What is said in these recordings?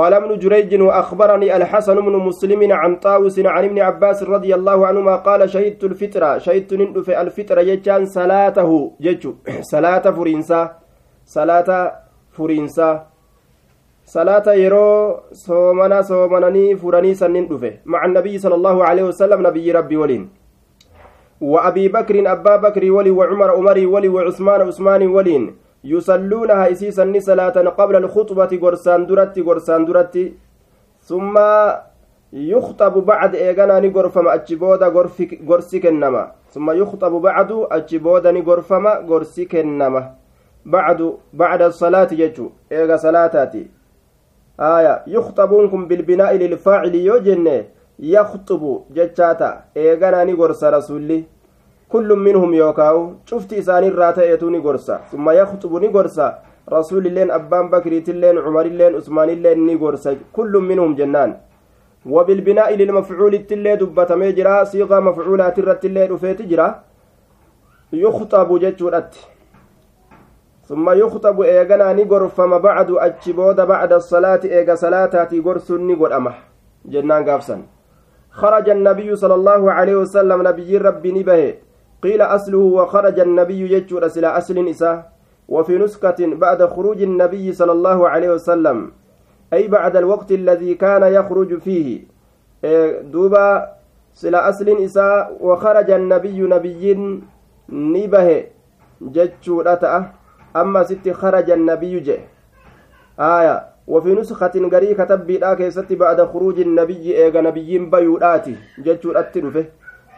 قال ابن جريج وأخبرني الحسن بن مسلم عن طاووس عن ابن عباس رضي الله عنهما قال شهدت الفطرة شهدت ندف الفطرة جتان صلاته جتشو صلاة فرينسا صلاة فرينسا صلاة يرو صومنا صومنني فرني سنين دفه مع النبي صلى الله عليه وسلم نبي ربي ولين. وأبي بكر أبا بكر ولي وعمر عمري ولي وعثمان عثمان ولين. يصلونها إسيسا صلاة قبل الخطبة قرسان درتي قرسان درتي. ثم يخطب بعد إيغانا نغرفما أجبودا غرسي كنما ثم يخطب بعد أجبودا نغرفما غرسي كنما بعد بعد الصلاة يجو إيغا صلاتاتي. آية يخطبونكم بالبناء للفاعل يوجن يخطب جتشاتا إيغانا نغرس رسولي كل منهم يوكاو. شفت إسان الراتا يتوني غرسا. ثم يخطب نغرسا. رسول اللين أبان بكريت اللين عمر اللين عثمان اللين نغرسا. كل منهم جنان. وبالبناء للمفعول التلي دبتمي جرا صيغة مفعولات الرت اللي رفيت جرا. يخطب جتشورت. ثم يخطب إيغانا نغرفما بعد أجبود بعد الصلاة. إيغا صلاتاتي غرس نغر أمه. جنان قافسا خرج النبي صلى الله عليه وسلم نبي ربي نبه. قيل أصله وخرج النبي يجور إلى أصل نساء وفي نسكة بعد خروج النبي صلى الله عليه وسلم أي بعد الوقت الذي كان يخرج فيه. دوبا سلا أصل نساء وخرج النبي نبي نبه جتشور أما ست خرج النبي جه. آية وفي نسخة غري كتب بيدا كيست بعد خروج النبي إيغا نبي بيوداتي جتشور أتنفه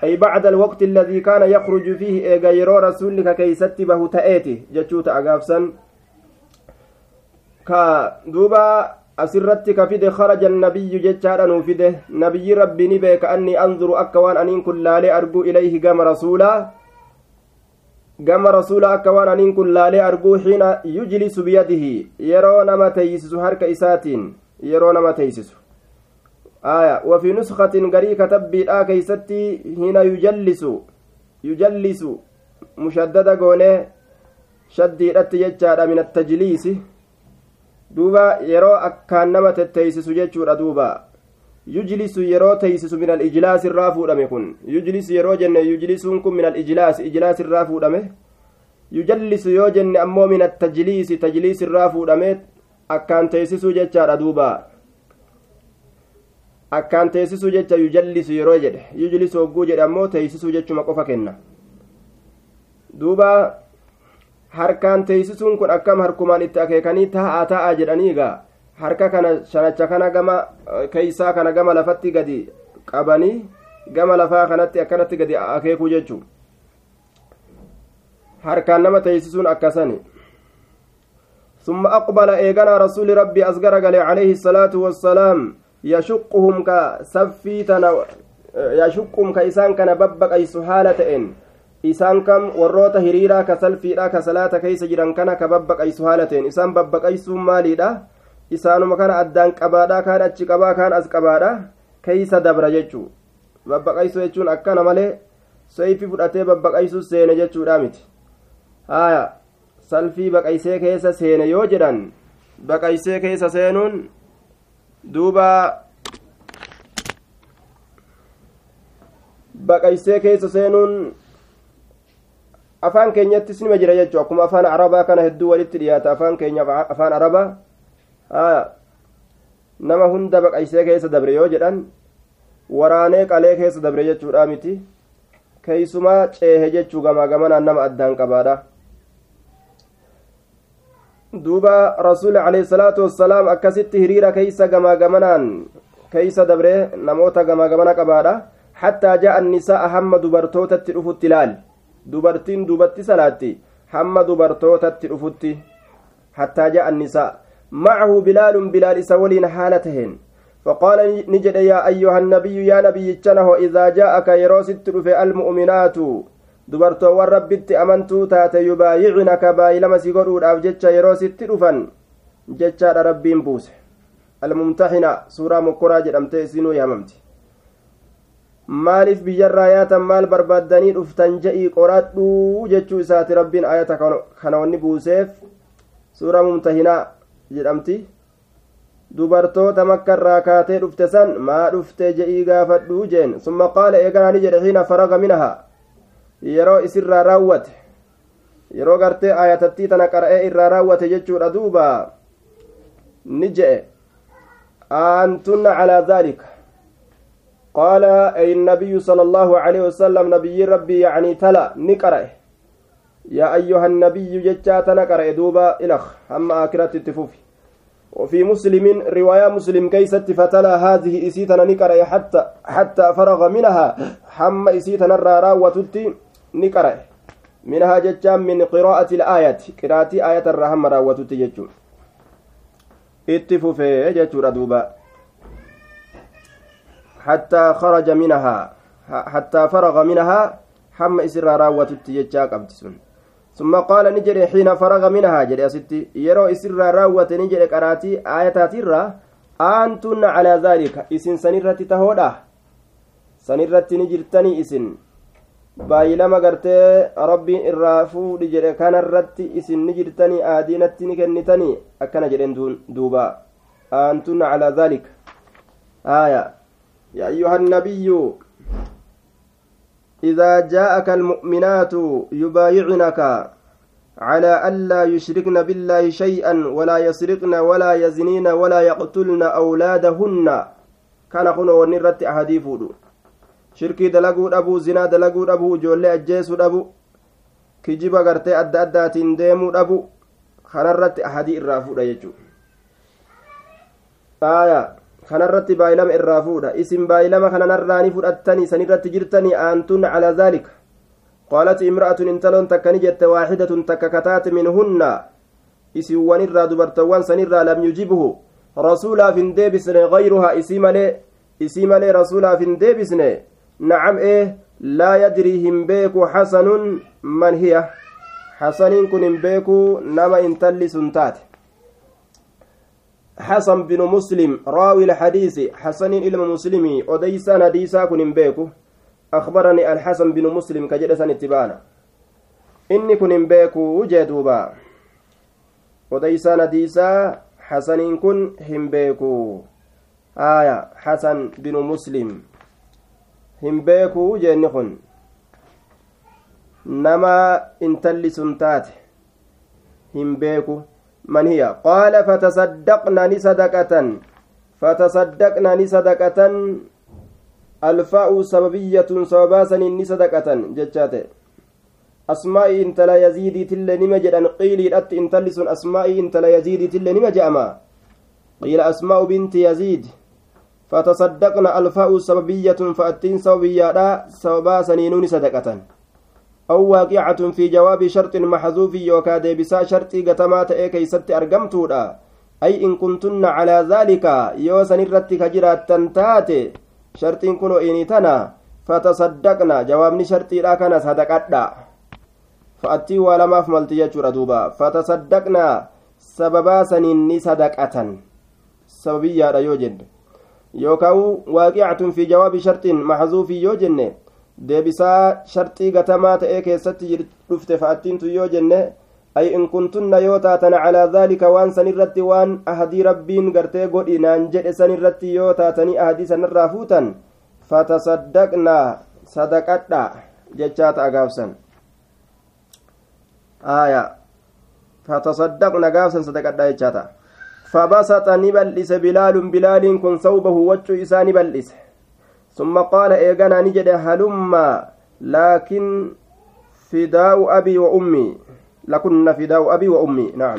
أي بعد الوقت الذي كان يخرج فيه يرو رسولك كيست به تأتي جتشوت أغافسا كا دوبا asirratti ka fide kharaja annabiyyu jechaadha nuu fide nabiyyi rabbi ni beeka anni anzuru akka waan aniin kun laalee argu ilayhi gama rasuulaa gama rasuula akka waan aniin kun laalee arguu xiina yujlisu biyadihi yeroo nama teeysisu aya wafii nuskatin garii katabbiidhaa keeysatti hina yujallisu yujallisu mushaddada goonee shaddiidhatti jechaadha min attajliisi duuba yeroo akkaan nama tetteeysisu jechuudha duuba yujlisu yeroo teeysisu min alijlaas irraa fuudhame kun yujlisu yeroo jenne yujlisuun kun min alijlaas ijlaas irraa fuudhame yujallisu yoo jenne ammoo min attajliisi tajliis irraa fuudhame akkaan teessisuu jechaadha duuba akkaan teessisuu jecha yujallisu yeroo jedhe yujlisu hogguu jedhe ammoo teessisuu jechuma qofa kenna duuba harkaan teessisuun kun akkam harkumaan itti akeekanii taa'aa taa'aa jedhanii egaa harka kana shanacha kana gama keeysaa kana gama lafatti gadi qabanii gama lafaa kanatti akkanatti gadi akeekuu jechuu harkaan nama teessisuun akkasani ثم أقبل إيغانا رسول ربي قال عليه الصلاة والسلام يشقهم كسفيتنا يشقهم كإسان كان ببق أي سهالة إن isaan kam warroota hiriiraa ka salfiidha ka salaata keeysa jiran kana ka babbaqaysu haala ta'en isaan babbaqaysuun maaliidha isaanuma kana addaan qabaadha kaan achi qabaa kaan as qabaadha keeysa dabra jechuu babbaqaysu jechuun akkana malee soyfi fudhatee babbaqaysu seene jechuudha miti haya salfii baqaysee keessa seene yoo jedhan baqaysee keessa seenuun duuba baqaysee keessa seenuun afaan keenyattis nima jira jechuu akkuma afaan arabaa kana hedduu walitti dhiyaata afaan keenya afaan arabaa nama hunda baqaysee keessa dabre yoo jedhan waraanee qalee keessa dabre jechuudha miti keeysumaa ceehe jechuu gamaa gamanaan nama addaan qabaadha duuba rasuuli alayhi salaatu wassalaam akkasitti hiriira keeysa gamaa gamanaan keeysa dabre namoota gamaa gamana qabaadha hattaa ja'a annisaa'a hamma dubartootatti dhufutti ilaali dubartiin duubatti salaatti hamma dubartootatti dhufutti hattaa ja'a annisaa bilaal isa waliin haala taheen فقال نجد يا أيها النبي يا نبي إذا جاءك يروست في المؤمنات dubartoowwan rabbitti amantuu taate yubaayicinaka baayilama si godhuudhaaf jecha yeroo sitti dhufan jechaadha rabbiin buuse. Almumtaxina suuraa mokoraa jedhamte isinuu yaamamti. Maaliif biyyarraa yaatan maal barbaaddanii dhuftan je'ii qoradhuu jechuu isaati rabbiin ayata kanawanni buuseef? Suuraa mumtahinaa jedhamti. Dubartoota makka irraa kaatee dhufte san maa dhufte je'ii gaafadhuu jeen? Summa qaala eeganaani jedhe xiina faraga minahaa. Yeroo isirraa raawwate. Yeroo gartee ayatattii tana qara'ee irraa raawwate jechuudha duuba. Ni je'e. Aantunna calaa dhaalika قال أي النبي صلى الله عليه وسلم نبي ربي يعني تلا نقرأ يا أيها النبي جتاتنا قرأ دوبا إلخ أما آكرات التفوفي وفي مسلم رواية مسلم كيست فتلا هذه إسيتنا نقرأ حتى حتى فرغ منها حم إسيتنا الرارا وتتي نقرأ منها جتام من قراءة الآية قراءة آية الرحمة راوتتي جتشو اتفوفي جتشو ردوبا حتى خرج منها حتى فرغ منها حم إسر راوتت يجا قبتسون ثم قال نجري حين فرغ منها جري ستي يرو إسر راوت نجري قراتي آياتات الرا أنتن على ذلك إسن سنرة تهودا سنرة نجرتني إسن baay'ilama gartee rabbiin irraa fuudhi jedhe kanarratti isin ni jirtanii aadiinatti ni kennitanii akkana jedhen duuba aantunna calaa dhaalika aya يا أيها النبي إذا جاءك المؤمنات يبايعنك على ألا يشركن بالله شيئا ولا يسرقن ولا يزنين ولا يقتلن أولادهن كان خنو ونرت أحاديفود شركي دلقو أبو زنا دلقو أبو جولي أجيس أبو كجيبا غرتي أدى أدى ديمو أبو خنرت أحادي الرافود يجو آية kanarratti baay'ilama irraa fuudha isin baay'ilama kananarraa ni fudhattanii sanirratti jirtanii aantun calaa dhaalika qaalat imra'atun intaloon takka ni jette waaxidatun takka kataate minhunna isinwan irraa dubartowwan sanirraa lam yujibhu rasuulaaf hin deebisne gayruhaa isii malee isii malee rasuulaaf hin deebisne laa yadrii hin beeku xasanun man hiya xasaniin kun hin beeku nama intalli sun taate حسن بن مسلم راوي الحديث حسن إلما مسلمي أديسان حديثا كن بيكو. أخبرني الحسن بن مسلم كجلسان اتبانا إني كن بيكو وجدوبا أديسان حديثا حسن كن هم بيكو. آية حسن بن مسلم. هم بيكو جنخن نما انتلي سنتات هم بيكو من هي قال فتصدقنا نصدقة فتصدقنا نصدقة الفاء سببية سبباسا نصدقة جتشاته أسماء انت لا يزيد تل نمجد أن قيل أت انتلس أسماء انت لا يزيد تل نمج أما قيل أسماء بنت يزيد فتصدقنا الفاء سببية فأتين سببية سبباسا نون صدقة. أو واقعة في جواب شرط محذوف يوكا ديبسا شرطي قتما تأي كيست أرقمتودا. أي إن كنتن على ذلك يوسن الرتك جرات تنتاتي شرط كنو إنيتنا فتصدقنا. جوابني شرطي لا كان صدقنا فأتي ولما فملت يجور دوبا فتصدقنا. سببا سنين صدقة. سببية يوجد. يوكاو واقعة في جواب شرط محذوف يوجد deebisaa sharxii gatamaa ta'ee keessatti dhufte fa'attiintu yoo jenne ay in kuntunna yoo taatan calaa dhaalika waan san irratti waan ahadii rabbiin gartee godhi naan jedhe san irratti yoo taatanii ahadii sanirraa fuutan fatasaddaqna sadaqadha jechaa ta'a gaafsan aya fatasaddaqna gaafsan sadaqadha jechaa ta'a bal'ise bilaalun bilaaliin kun sawbahu waccuu isaa ni bal'ise ثم قال إيغانا نجد هلما لكن فداء أبي وأمي. لكن فداء أبي وأمي. نعم.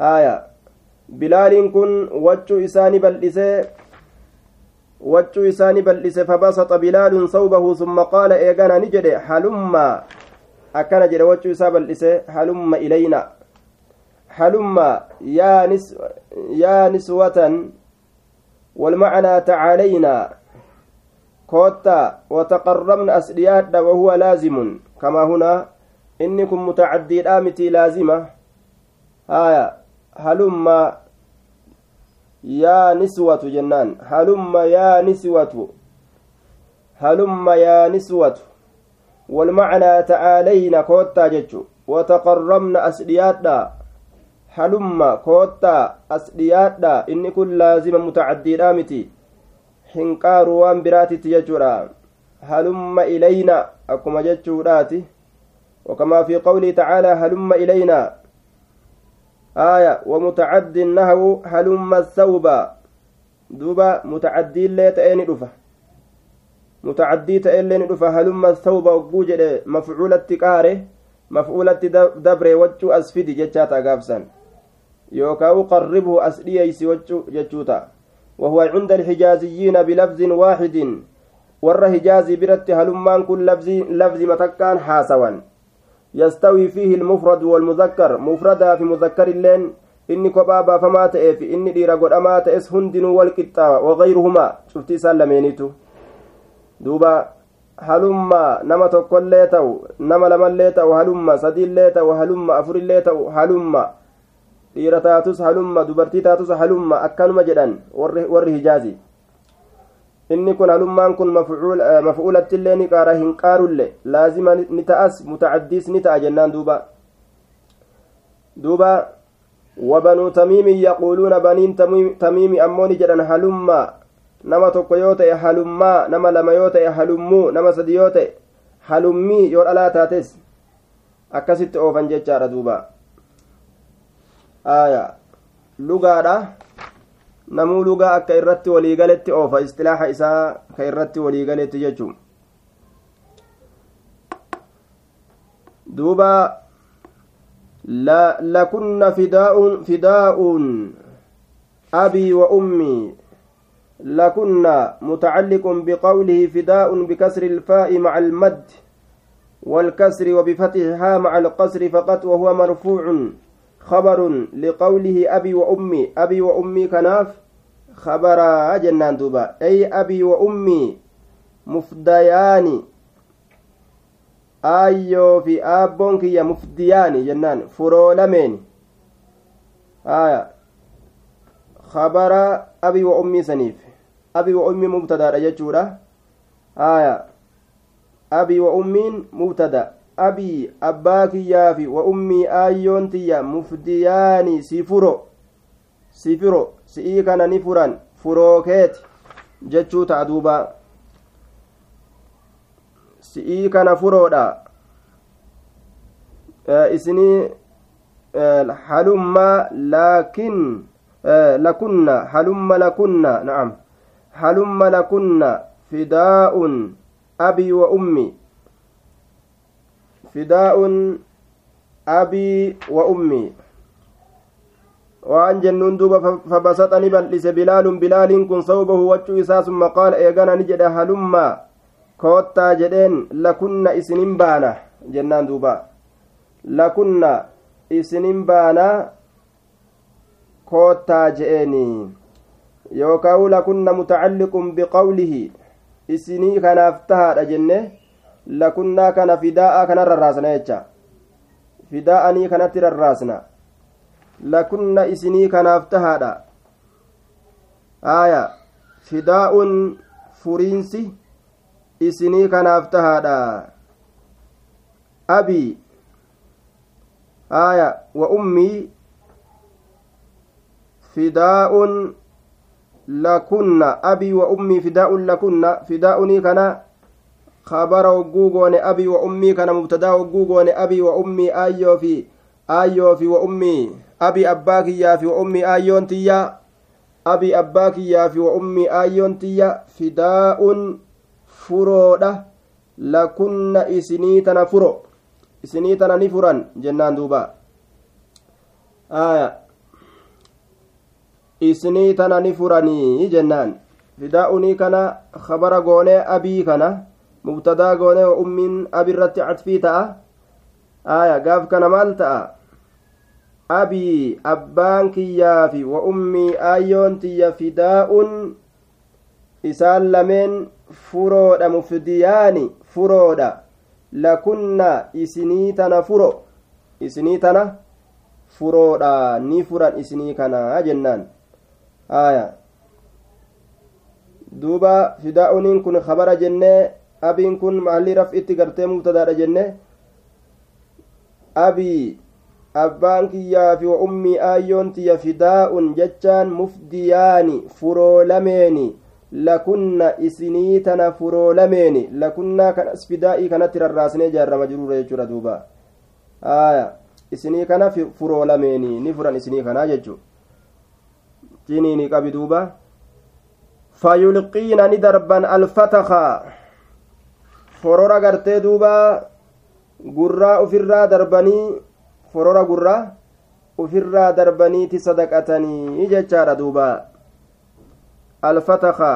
آية. بلال كن وجه إساني بلئسه وجه إساني بلئسه فبسط بلال ثوبه. ثم قال إيغانا نجد هلما. أكن جد وجه إسا بلئسه هلما إلينا. هلما يا نس يا نسوة والمعنى تعالينا كوتا وتقربن أسرياد وهو لازم. كما هنا إنكم متعدي الآمتي لازمة. آية. هلما يا نسوة جنان. هلما يا نسوة هلما يا نسوة والمعنى تعالينا كوتا جتشو. وتقربن أسرياد halumma koottaa as dhiyaadha. Inni kun laazima mutacaddiidhaa miti. Hinqaaru waan biraatitti jechuudha. Halumma ilayna akkuma jechuudhaati. وكما في قوله تعالى هلم إلينا آية ومتعد نهو هلم الثوب دوبا متعدي اللي تأني دفه متعدي تألين دفه هلم الثوب وجود مفعولة تكاره مفعولة دبر وجو أسفدي جتشاتا قابسا يوكاو قربه أسلييس وجو جتشوتا وهو عند الحجازيين بلفظ واحد ور حجازي برت هلمان كل لفظ لفظ متكان حاسوا يستوي فيه المفرد والمذكر مفردا في مذكر اللين baafamaa ta'eef inni dhiira godhamaa ta'es hundinuu wal qixxaawa wagayruhumaa cuftii isaan lameenitu duuba halumma nama tokkollee ta'u nama lamallee ta'u halumma sadiillee ta'u halumma afurillee ta'u halumma dhiira taatus halumma dubartii taatus halumma akkanuma jedhan warri hijaazi. Inni kun halummaan kun mafcuulatti eh, illee ni qaara hin qaarulle. Laazima ni ta'as mutacaddiis ni ta'a jennaan duuba. Duuba wabanuu tamiimi yaquuluuna baniin tamiimi ammoo ni jedhan halummaa nama tokko yoo ta'e halummaa nama lama yoo ta'e halummuu nama sadi yoo ta'e halummii yoo dhalaa taates. Akkasitti oofan jechaadha duuba. Aya lugaadha namuu lugaa akka irratti waliigaletti oofa istilaaxa isaa ka irratti waliigaletti jechuun duuba lakunna fidaa'uun fidaa'uun abii wa ummii لكنا متعلق بقوله فداء بكسر الفاء مع المد والكسر وبفتحها مع القصر فقط وهو مرفوع خبر لقوله أبي وأمي أبي وأمي كناف خبر جنان دوبا. أي أبي وأمي مفديان آيو في آبون كي مفديان جنان. فرولمين آية. خبر أبي وأمي سنيف. ummi mubtadaadha jechuudha aya abi wa ummiin mubtada abii abbaa kiyyaafi wa ummii aayyoon tiyya mufdiyaani si furo si firo si'ii kana ni furan furookeeti jechuu ta'a duuba si'ii kana furoodha isinii halumma laakin lakunna halumma lakunna na'am هلم لكن فداء أبي وأمي فداء أبي وأمي waan jennuun duuba fabasaxani bal'ise bilaalun bilaaliin kun sawbahu wachuu isaa summa qaala eegana ni jedhe halummaa koottaa jedheen lakunna isinin baana jennaan duuba lakunna isinin baana koottaa je'eeni yookaan lakunna mutacalliqun biqawlihi isinii kanaaf tahaadha jenne lakunnaa kana fidaa'aa kana rarraasna jecha fidaa'anii kanatti rarraasna lakunna isinii kanaaf tahaadha aaya fidaa'un furiinsi isinii kanaaf tahaadha abii aaya wa ummii fidaa'un lakunna abii wa ummii fidaa'un lakunna fidaa'unii kana kabara hogguu goone abii wa ummii kana mubtadaa hogguu goone abii wa ummii aayyoo fi aayyoo fi wa ummii abii abbaa kiyyaa fi wa ummii aayyoon tiyya abii abbaa kiyyaa fi wa ummii aayyoon tiyya fidaa'un furoodha lakunna isinii tana furo isinii tana ni furan jennaan duuba aayaa isinii tana ni furanii jennaan fidaa'unii kana khabara goonee abii kana mubtadaa goonee wa ummiin abirratti catfii ta'a aya gaaf kana maal ta'a abii abbaan kiyyaafi wa ummii aayyoon tiyya fidaa'un isaan lameen furoodha mufdiyaani furoodha lakunna isinii tana furo isinii tana furoodha ni furan isinii kana jennaan aya duuba fidaa'uniin kun kabara jennee abiin kun mahallii raf'itti gartee mubtadaadha jenne abii abbaan kiyyaa fi ummii aayyoon tiyya fidaa'un jechaan mufdiyaani furoolameeni lakunna isinii tana furoolameeni lakunnaa kanas fidaa'ii kanatti rarraasnee jaarrama jiruura jechuudha duuba aya isinii kana furoolameeni ni furan isinii kanaa jechu jiniini qabi duuba fayulqiina ni darban alfatakaa forora gartee duuba gurraa ufirraa darbanii forora gurraa ufirraa darbaniiti sadaqatanii jechaadha duuba alfataka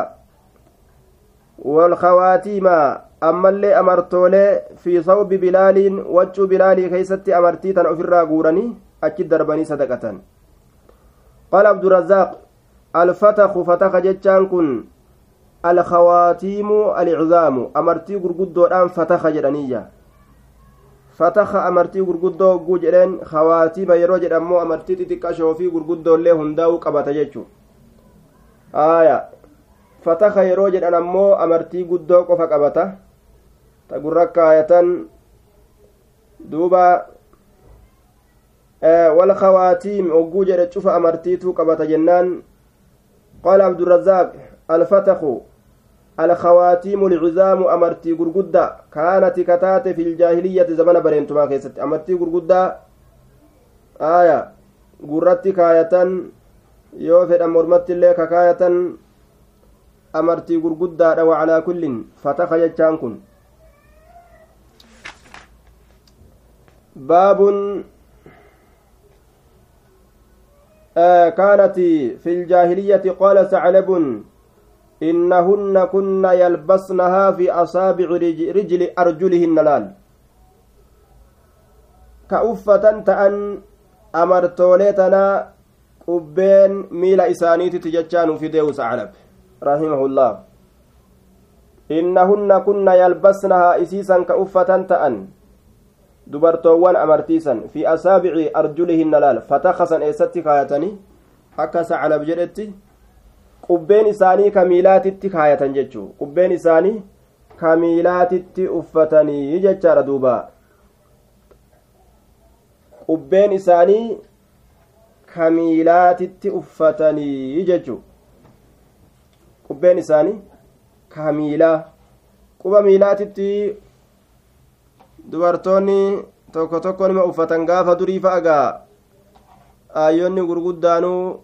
walkawaatiima ammallee amartoolee fi sawbi bilaaliin waccuu bilaalii keeysatti amartii tana ufirraa guuranii achi darbanii sadaqatan qaala abdurazaaq alfataku fataka jechaan kun alkawaatiimu aliczaamu amartii gurguddoodhaan fataka jedhaniyya fataka amartii gurguddoo hogguu jedheen kawaatiima yeroo jedhammoo amartii xixiqqashoo fi gurguddoollee hundaa'uu qabata jechu aya fataka yeroo jedhan ammoo amartii guddoo qofa qabata ta gurra kaayatan duuba walkawaatiim hogguu jedhe cufa amartiituu qabata jennaan qaala abdurazaaq alfataku alkawaatiimu lcizaamu amartii gurguddaa kaanati kataate fi ljaahiliyyati zamana bareentumaa keessatti amartii gurguddaa aya gurratti kaayatan yoo fedhan mormatti illee ka kaayatan amartii gurguddaadha wacalaa kullin fataka jechaan kun baabun كانت في الجاهلية قال ثعلب إنهن كن يلبسنها في أصابع رجل أرجلهن لال. كأفة تأن أمرتوليتنا قبين ميل إسانيت تججان في ديوس علب رحمه الله إنهن كن يلبسنها إسيسا كأفة تأن dubartoowwan amartiisan fi asaabici arjulihinna laal fatakasan eessatti kaayatanii akka sacalab jedhetti qubbeen isaanii kamiilaatitti kaayatan jechuu qubbeen isaanii kamiilaatitti uffatanii jechaadha duuba. Qubbeen isaanii kamiilaatitti uffatanii jechuu qubbeen isaanii kamiilaa quba miilaatitti dubartoonni tokko tokko nima uffatan gaafa durii fa'a gaa. Aayyoonni gurguddaanuu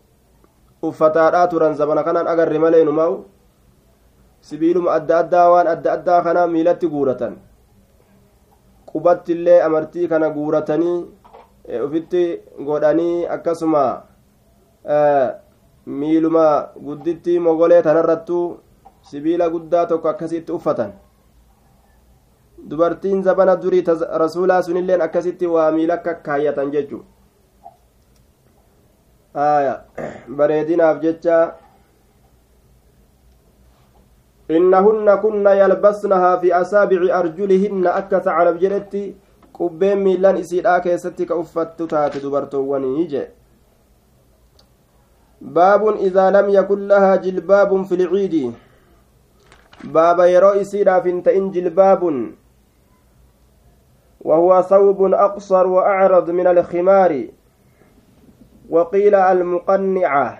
uffataadhaa turan zamana kanaan agarre malee numaa'u sibiiluma adda addaa waan adda addaa kana miilatti guuratan. Qubatti amartii kana guuratanii ufitti godhanii akkasuma miiluma gudditti mogolee tanarrattuu sibiila guddaa tokko akkasitti uffatan. Dubartiin zabana durii rasuulaa sunilleen akkasitti waa miila akka kaayyatan jechu aya bareedinaaf jecha innahunna kunna yalbasnahaa fi asaabici arjulihinna akka sacalab jedhetti qubbeen miilan isiidhaa keessatti ka uffattu taate dubartoowwanii je baabun idaa lam yakun lahaa jilbaabun fi lciidi baaba yeroo isiidhaaf hin ta'in jilbaabun وهو ثوب أقصر وأعرض من الخمار وقيل المقنعة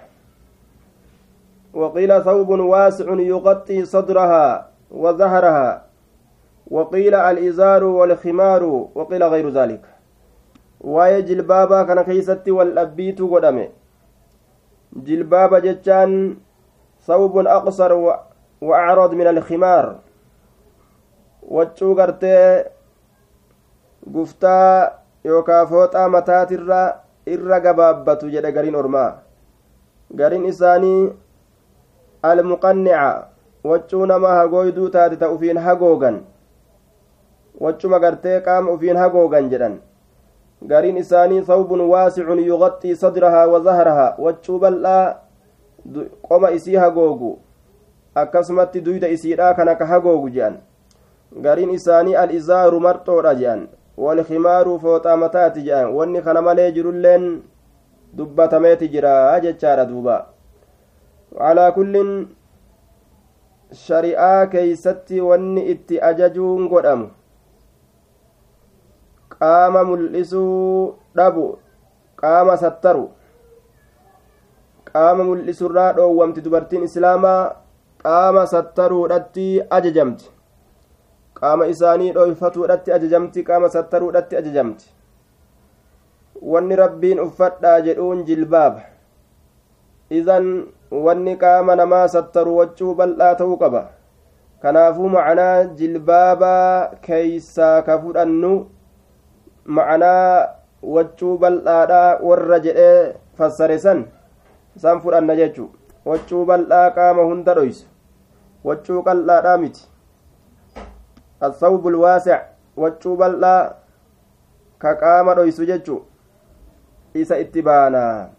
وقيل ثوب واسع يغطي صدرها وظهرها وقيل الإزار والخمار وقيل غير ذلك wal dhabbiitu godhame jilbaaba jechaan sawbun aqsar wa acrad min alkimaar waccuu gartee guftaa yookaa fooxaa mataatirra irra gabaabbatu jedhe gariin ormaa gariin isaanii almuqannica waccuu nama hagooyduu taate ta ufiin hagoogan waccuma gartee qaama ufiin hagoogan jedhan gariin isaanii thawbun waasicun yugaxxii sadrahaa wa waccuu bal'aa qoma isii hagoogu akkasumatti duyda isiidhaa kana ka hagoogu jedhan gariin isaanii al-izaaru marxoodha jedhan walkimaaru fooxaa mataati jedhan wanni kana malee jirulleen dubbatameeti jira jechaadha duuba calaa kullin shari'aa keeysatti wanni itti ajajuun godhamu qaama mul'isuu dhabu qaama sattaru qaama mul'isurraa dhoowwamti dubartiin islaamaa qaama sattaruudhatti ajajamti qaama isaanii dhoyfatuudhatti ajajamti qaama sattaruudhatti ajajamti wanni rabbiin uffadhaa jedhuun jilbaaba idan wanni qaama namaa sattaru waccuu bal'aa ta'uu qaba kanaafuu macanaa jilbaabaa keeysaa ka fudhannu macanaa waccuu bal'aadhaa warra jedhee fassare san isaan fudhanna jechu waccuu bal'aa qaama hunda dhoysu waccuu qal'aadhaa miti الثوب الواسع qaama dhoysu jechu isa itti baana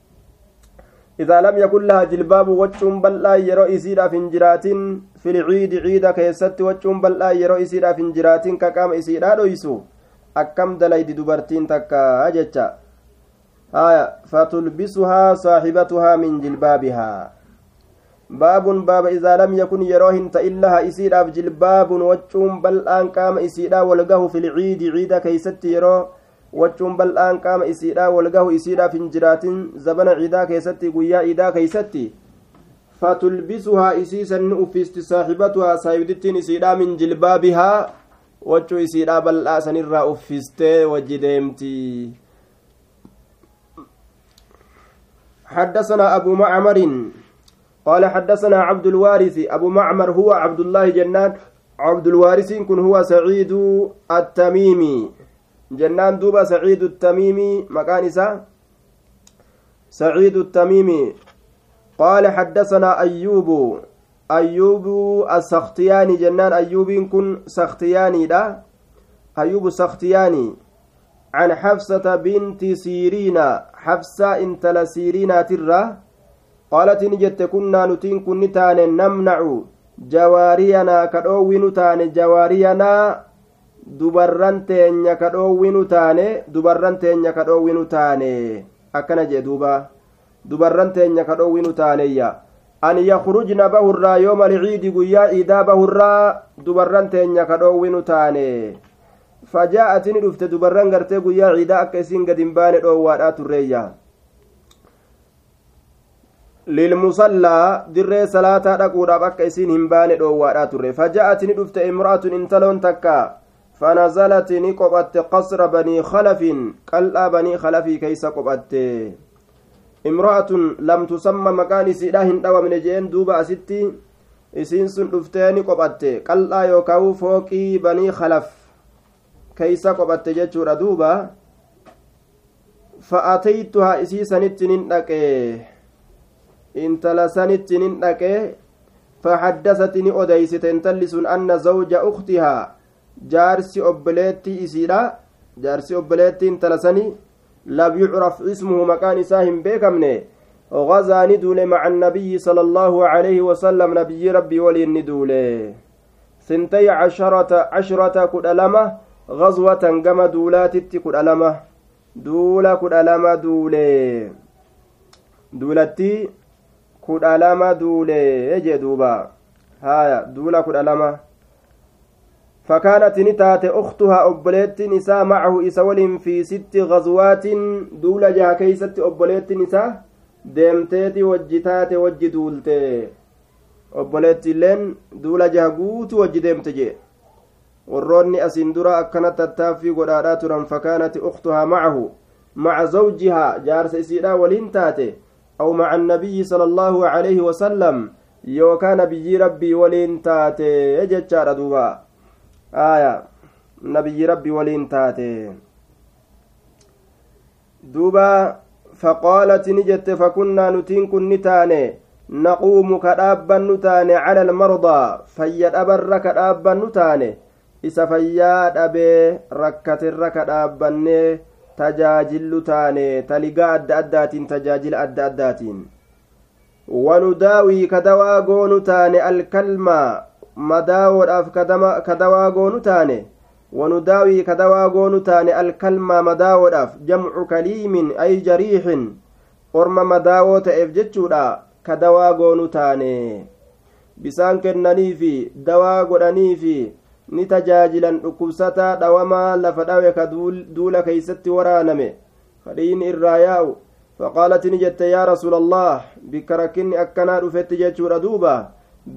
إذا لم يكن لها جلباب وجههم بل لا يرو إسيرا في انجراتين في العيد عيد كيست وجههم بل لا يرو إسيرا في انجراتين كقام إسيرا دويسو أكم دليد دبرتين تكا أجتشا آية فتلبسها صاحبتها باب إذا لم يكن يروهن تإلها إسيرا في جلباب وجههم بل آن قام إسيرا ولقه في العيد عيد كيست يرو wachuun bal'aan qaama isiidhaa walgahu isiidhaaf hin jiraatin zabana ciidaa keessatti guyyaa ciidaa keeysatti fatulbisuhaa isiisan ni uffisti saaxibatuhaa saayibdittiin isiidhaa min jilbaabihaa wachuu isiidhaa bal'aa sanirraa uffistee wajji deemti حدثنا أبو معمر قال حدثنا عبد الوارث أبو معمر هو عبد الله جنان عبد الوارث كن هو سعيد التميمي jennaan duuba saciidu tamiimii maqaan isaa saciidu tamiimii qaala xaddasanaa ayyuubu ayyuubu asaktiyaanii jennaan ayyuubiin kun saktiyaaniidha ayyuubu saktiyaanii عن حفصة بنت سيرين حفصة qaalati ni jette kunnaa nutiin kun ni taane namnacu jawaariyanaa ka dhoowwi taane jawaariyanaa dubarran teenya ka dhoowwi taane dubarran teenya ka taane. Akkana jee duuba. Dubarran teenya ka dhoowwi taaneyya an yakrujna bahurraa yooma alciidi guyyaa ciidaa bahurraa dubarran teenya ka dhoowwi nu taane fajaa'atini dhufte dubarran gartee guyyaa ciidaa akka isiin gad hin baane dhoowwaadhaa turreeyya. Salaataa dhaquudhaaf akka isiin hin baane dhoowwaadhaa turre fajaa'ati ni dhufte imra'atun intaloon takka فنزلت نقبت قصر بني خلف قلأ بني خلف كيس قبت امرأة لم تسمى مكان سيداهن دوا من جين دوبا sun dhuftee ni qophatte qal'aa yookaan fooqii banii khalaf keeysa qophatte jechuudha duuba fa'ataytuhaa isii sanitti nin dhaqe intala sanitti nin dhaqe fahaddasati ni odeysite intalli sun anna zawja uktihaa jaarsi obboleettii isiidha jaarsi obboleettii intala sanii lam yucraf ismuhu maqaan isaa hin beekamne غزا ندول مع النبي صلى الله عليه وسلم نبي ربي ولي ندول سنتي عشرة عشرة كدلمة غزوة قم دولات كدلمة دولا كدلمة دولة دولتي كدلمة دولة يجي دوبا هايا دولا كدلمة فكانت نتات أختها أبليت نساء معه إسول في ست غزوات دولة جها كيست أبليت نساء deemteeti wajji taate wajji duulte obboleetti illeen duula jaha guutu wajji deemte jee warroonni asiin dura akkana tattaaffii godhaadhaa turan fakaanati uktuhaa macahu maca aw maca annabiyyi sala allaahu alayhi wasalam yookaa nabiyyi rabbii waliin taate jechaadha duuba aya nabiyyi rabbii waliin taate duuba فقالت نجت فكنا نتين كن نتاني نقوم كدابا نتاني على المرضى فيد أبر كدابا نتاني إسا فياد أبي ركت الركدابا تاني تلقى أدى أداتين تجاجل أدى أداتين ونداوي كدوا قون تاني الكلمة مداور أف كدوا قون تاني ونداوي كدوا غون تاني الكلمة مداوداف جمع كليم أي جريح أرم مداو تأف جتشودا كدوا غون تاني bisaan kennanii fi dawaa godhanii fi ni tajaajilan dhukkubsataa dhawamaa lafa dhawe ka duula keeysatti waraaname kadhiin irraa yaa'u فقالت نجت يا رسول الله بكركني أكنا رفت جتشور دوبا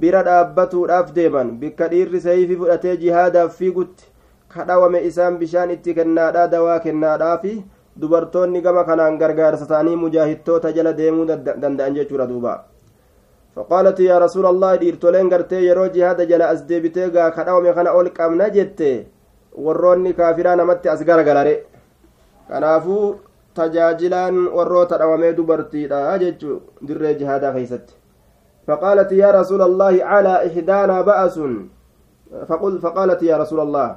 bira dhaabbatuudhaaf deeman bikka dhiirri sayfii fudhatee jihaadaaf fiigutti kadhawame isaan bishaan itti kennaadhaa dawaa kennaadhaafi dubartoonni gama kanaan gargaarsa ta'anii mujaahidtoota jala deemuu danda'an jechuudha duuba فقالت يا رسول الله dhiirtoleen gartee yeroo jihaada jala as deebitee gaa kadhawame kana ol qabna jette warroonni kaafiraa namatti as garagalare kanaafuu tajaajilaan warroota dhawamee dubartiidha jechuu dirree jihaadaa keeysatti فقالت يا رسول الله على إحدانا بأس فقل فقالت يا رسول الله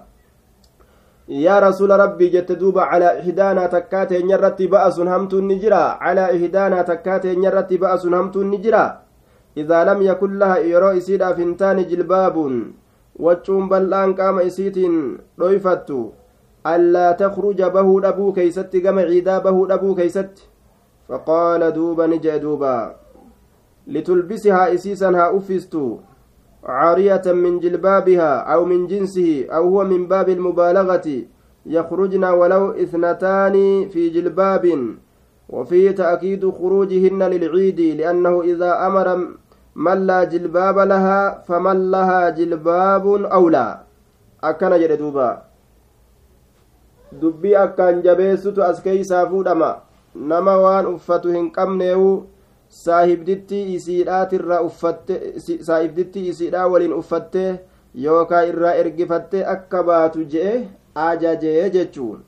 يا رسول ربي جت دوبا على إحدانا تكات نرت بأس همت النجرة على إحدانا تكات نرت بأس همت النجرة إذا لم يكن لها يرو إسيدا فنتان جلباب وجون بلآن قام إسيت رويفت ألا تخرج به أبو كيست قم عيدا به أبو كيست. فقال دوبا نجأ دوبا. لتلبسها إسيسا ها عارية من جلبابها أو من جنسه أو هو من باب المبالغة يخرجن ولو إثنتان في جلباب. وفيه تأكيد خروجهن للعيد لأنه إذا أمر من لا جلباب لها فمن لها جلباب أولى أكن جدوبا dubbii akkaan jabeessutu as keeysaa fuudhama nama waan uffatu hin qabneewu saahibdittii isiidhaatirra uffatte saahibdittii isiidhaa waliin uffatte yookaa irraa ergifatte akka baatu je'e ajajee jechuun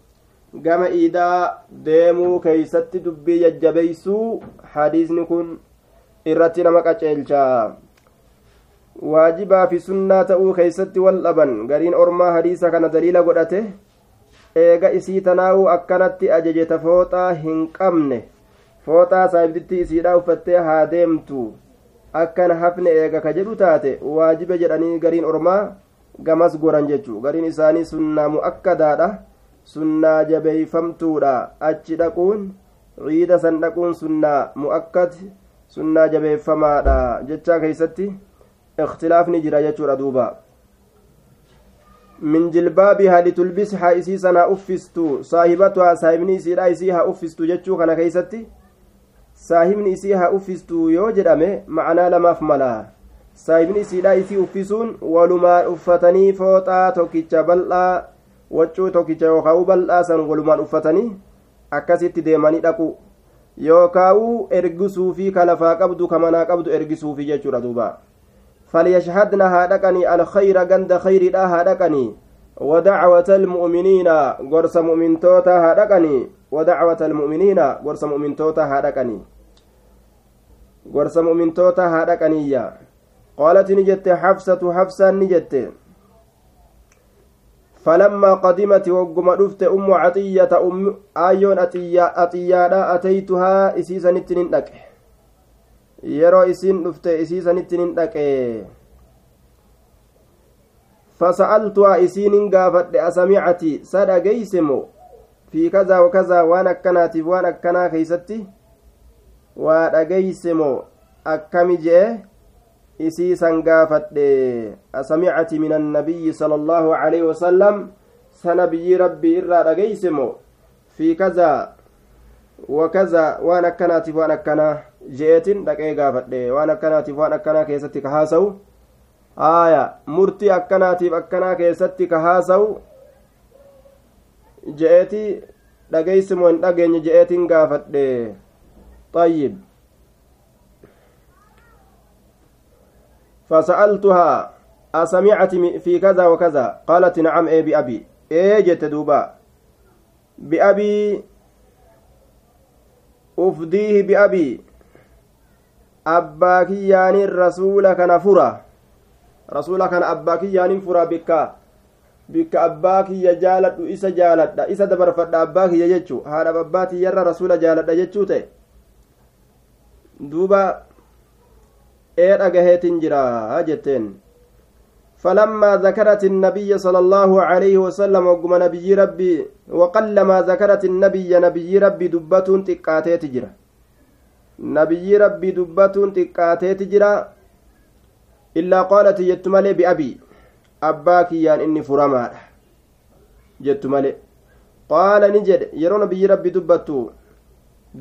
gama iidaa deemuu keeysatti dubbii jajjabeeysuu hadiisni kun irratti nama qaceelchaa waajibaa fi sunnaa ta'uu keeysatti wal dhaban. Gariin ormaa hadiisa kana daliila godhate. Eega isii tanaa'uu akkanatti ajajeta fooxaa hin qabne. Fooxaa saahibdittii isiidhaa uffattee haa deemtu. Akkana hafne eega ka jedhu taate. Waajiba jedhanii gariin ormaa gamas goran jechuu gariin isaanii sunnaa mu'akkadaadha sunnaa jabeeyfamtuudha. Achi dhaquun ciida san dhaquun sunnaa mu'akkad sunnaa jabeeffamaadha jechaa keeysatti ikhtilaafni jira jechuudha duuba من جلبابها لتلبسها إسيسنا أفستو صاحبتها صاحبني إسيرا إسيها أفستو جتشو كان كيستي saahibni isii haa uffistuu yoo jedhame macnaa lamaaf mala saahibni isiidha isii uffisuun walumaan uffatanii fooxaa tokkicha bal'aa waccuu tokkicha yookaa'u bal'aa san walumaan uffatanii akkasitti deemanii dhaqu yookaa'u ergisuufii ka lafaa qabdu ka manaa qabdu ergisuufii jechuudha duuba falyashhadna haa dhaqanii alkhayra ganda khayriidha haa dhaqanii ودعوة المؤمنين غرس مؤمن توتا هادقني ودعوة المؤمنين غرس مؤمن توتا هادقني غرس مؤمن توتا هادقني يا قالت نجت حفصة حفصة نجت فلما قدمت وقم رفت أم عطية أم آيون أتيا أتيا أتيتها إسيسا نتنين لك يرى إسين رفت إسيسا نتنين لك فسألتها إسين قافت أسمعتي سد جيسمو في كذا وكذا وأنا كناتي وأنا كنا كيستي وأدقيسمو أكم جئ إسيسا قافت أسمعتي من النبي صلى الله عليه وسلم سنبي ربي إرى دقيسمو في كذا وكذا وأنا كناتي وأنا كنا جئت دقي قافت وأنا كناتي وأنا كنا كيستي كهاسو aaya murtii akkanaatiif akkanaa keessatti ka haasawu je'eeti dhageeysimoo hin dhageenye je'eetiin gaafadhe. طيب فسألتها أسمعت في كذا وكذا قالت نعم إيه بأبي إيه جت دوبا بأبي أفديه بأبي أباك يعني الرسول كان kana abbaa kiyyaanin furaa bikka bikka abbaa kiyya jaaladhu isa jaaladha isa dabarfadha abbaa kiyya jechuu haadha abbaa tiyyarra rasuula jaaladha jechuu ta'e duuba ee dhagaheetin jira jetteen فلما ذكرت النبي صلى الله عليه وسلم وقم نبي ربي وقلما ذكرت النبي نبي ربي دبة تقاتي تجرى نبي ربي دبة تقاتي qaalat jettu malee bi'abii abbaa kiyyaan inni furamaadha jettu malee qaala ni jedhe yeroo nabiyyi rabbi dubbattu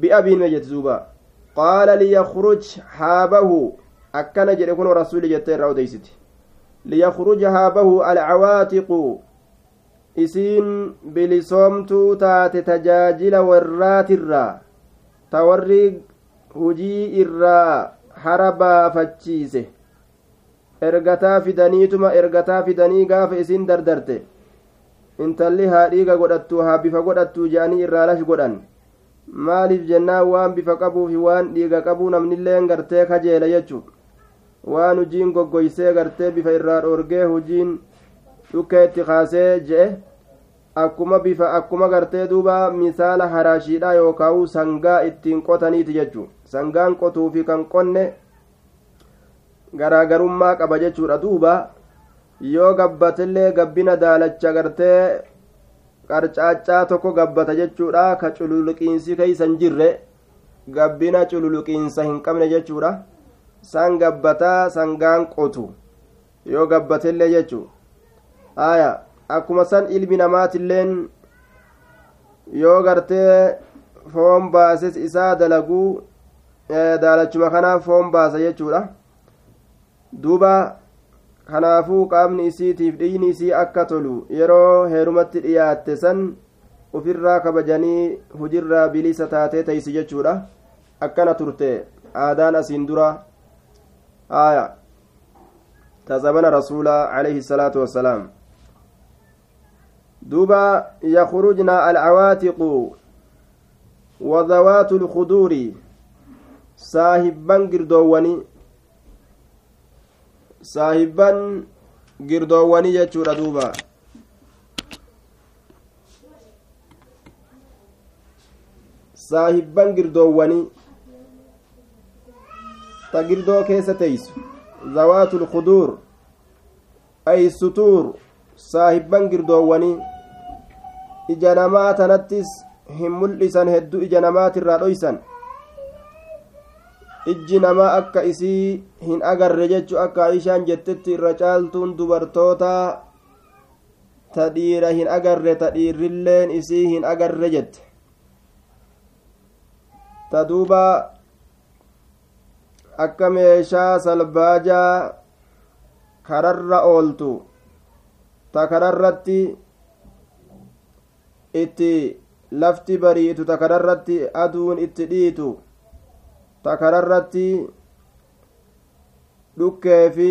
bi'abiin me jette duuba qaala liyakruj haabahu akkana jedhe kunoo rasuuli jettee irraa odeysiti liyakruj haabahu alcawaatiqu isiin bilisoomtuu taate tajaajila warraatirraa ta warri hujii irraa hara baafachiise ergataa fidaniituma ergataa fidanii gaafa isiin dardarte intalli haa dhiiga godhattu haa bifa godhattu je'anii irraa lash godhan maaliif jennaan waan bifa qabuufi waan dhiiga qabuu namnilleen gartee kajeela jechu waan hujiin goggoysee gartee bifa irraa dhoorgee hujiin dhukka itti kaasee je'e akkuma bifa akkuma gartee duuba misaala haraashiidha yookaan sangaa ittiin qotaniiti jechu sangaan qotuu fi kan qonne garaagarummaa qaba jechuudha duuba yoo gabbatellee gabbina daalacha gartee qarcaaccaa tokko gabbata jechuudha ka cululuqiinsi keeysan jirre gabbina cululuqiinsa hin qabne jechuudha san gabbataa sangaan qotu. Yoo gabbatellee jechuu aya akkuma san ilmi namaatilleen yoo gartee foon baases isaa dalaguu daalachuma kanaaf foon baasa jechuudha. Duuba kanaafuu qaamni isiitiif dhiyni isii akka tolu yeroo heerumatti dhiyaatte san ufirraa kabajanii hujirraa bilisa taatee teeysi jechuudha. Akkana turte aadaan asiin dura aya tazamana rasuula alayhi salaatu wassalaam duuba yakhrujna alcawaatiqu وذوات الخدور saahibban girdoowwanii saahibban girdoowwanii jechuudha duuba saahibban girdoowwanii ta girdoo keessa teeysu zawaatul kuduur ay sutuur saahibban girdoowwanii ija namaa tanattis hin mul'isan hedduu ija namaatirraa dhoysan ijji namaa akka isii hin agarre jechu akka aishaan jettetti irra caaltuun dubartoota ta dhiira hin agarre ta dhiirrilleen isii hin agarre jette ta duuba akka meeshaa salbaajaa kararra ooltu ta kararratti itti lafti bariitu ta kararratti aduun itti dhiitu ta kararratti dhukkee fi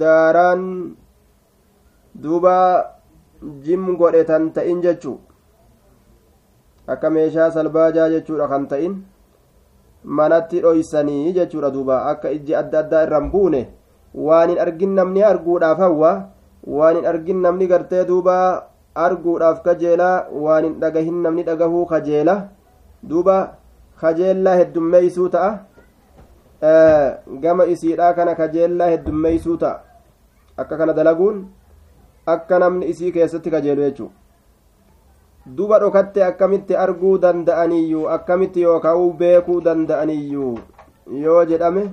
daaraan duuba jim godhetan ta'in jechu akka meeshaa salbaajaa jechuudha kan ta'in manatti dhoysanii jechuudha duuba akka ijji adda addaa irraan buune waan hin argin namni arguudhaaf hawwa waan hin argin namni gartee duuba arguudhaaf kajeela waan hin dhagahin namni dhagahuu kajeela duuba kajeellaa heddummeeysuu ta'a gama isiidhaa kana kajeellaa heddummeeysuu ta'a akka kana dalaguun akka namni isii keessatti kajeelu jechuu duba dhokatte akkamitti arguu danda'aniyyuu akkamitti yookaan beekuu danda'aniyyuu yoo jedhame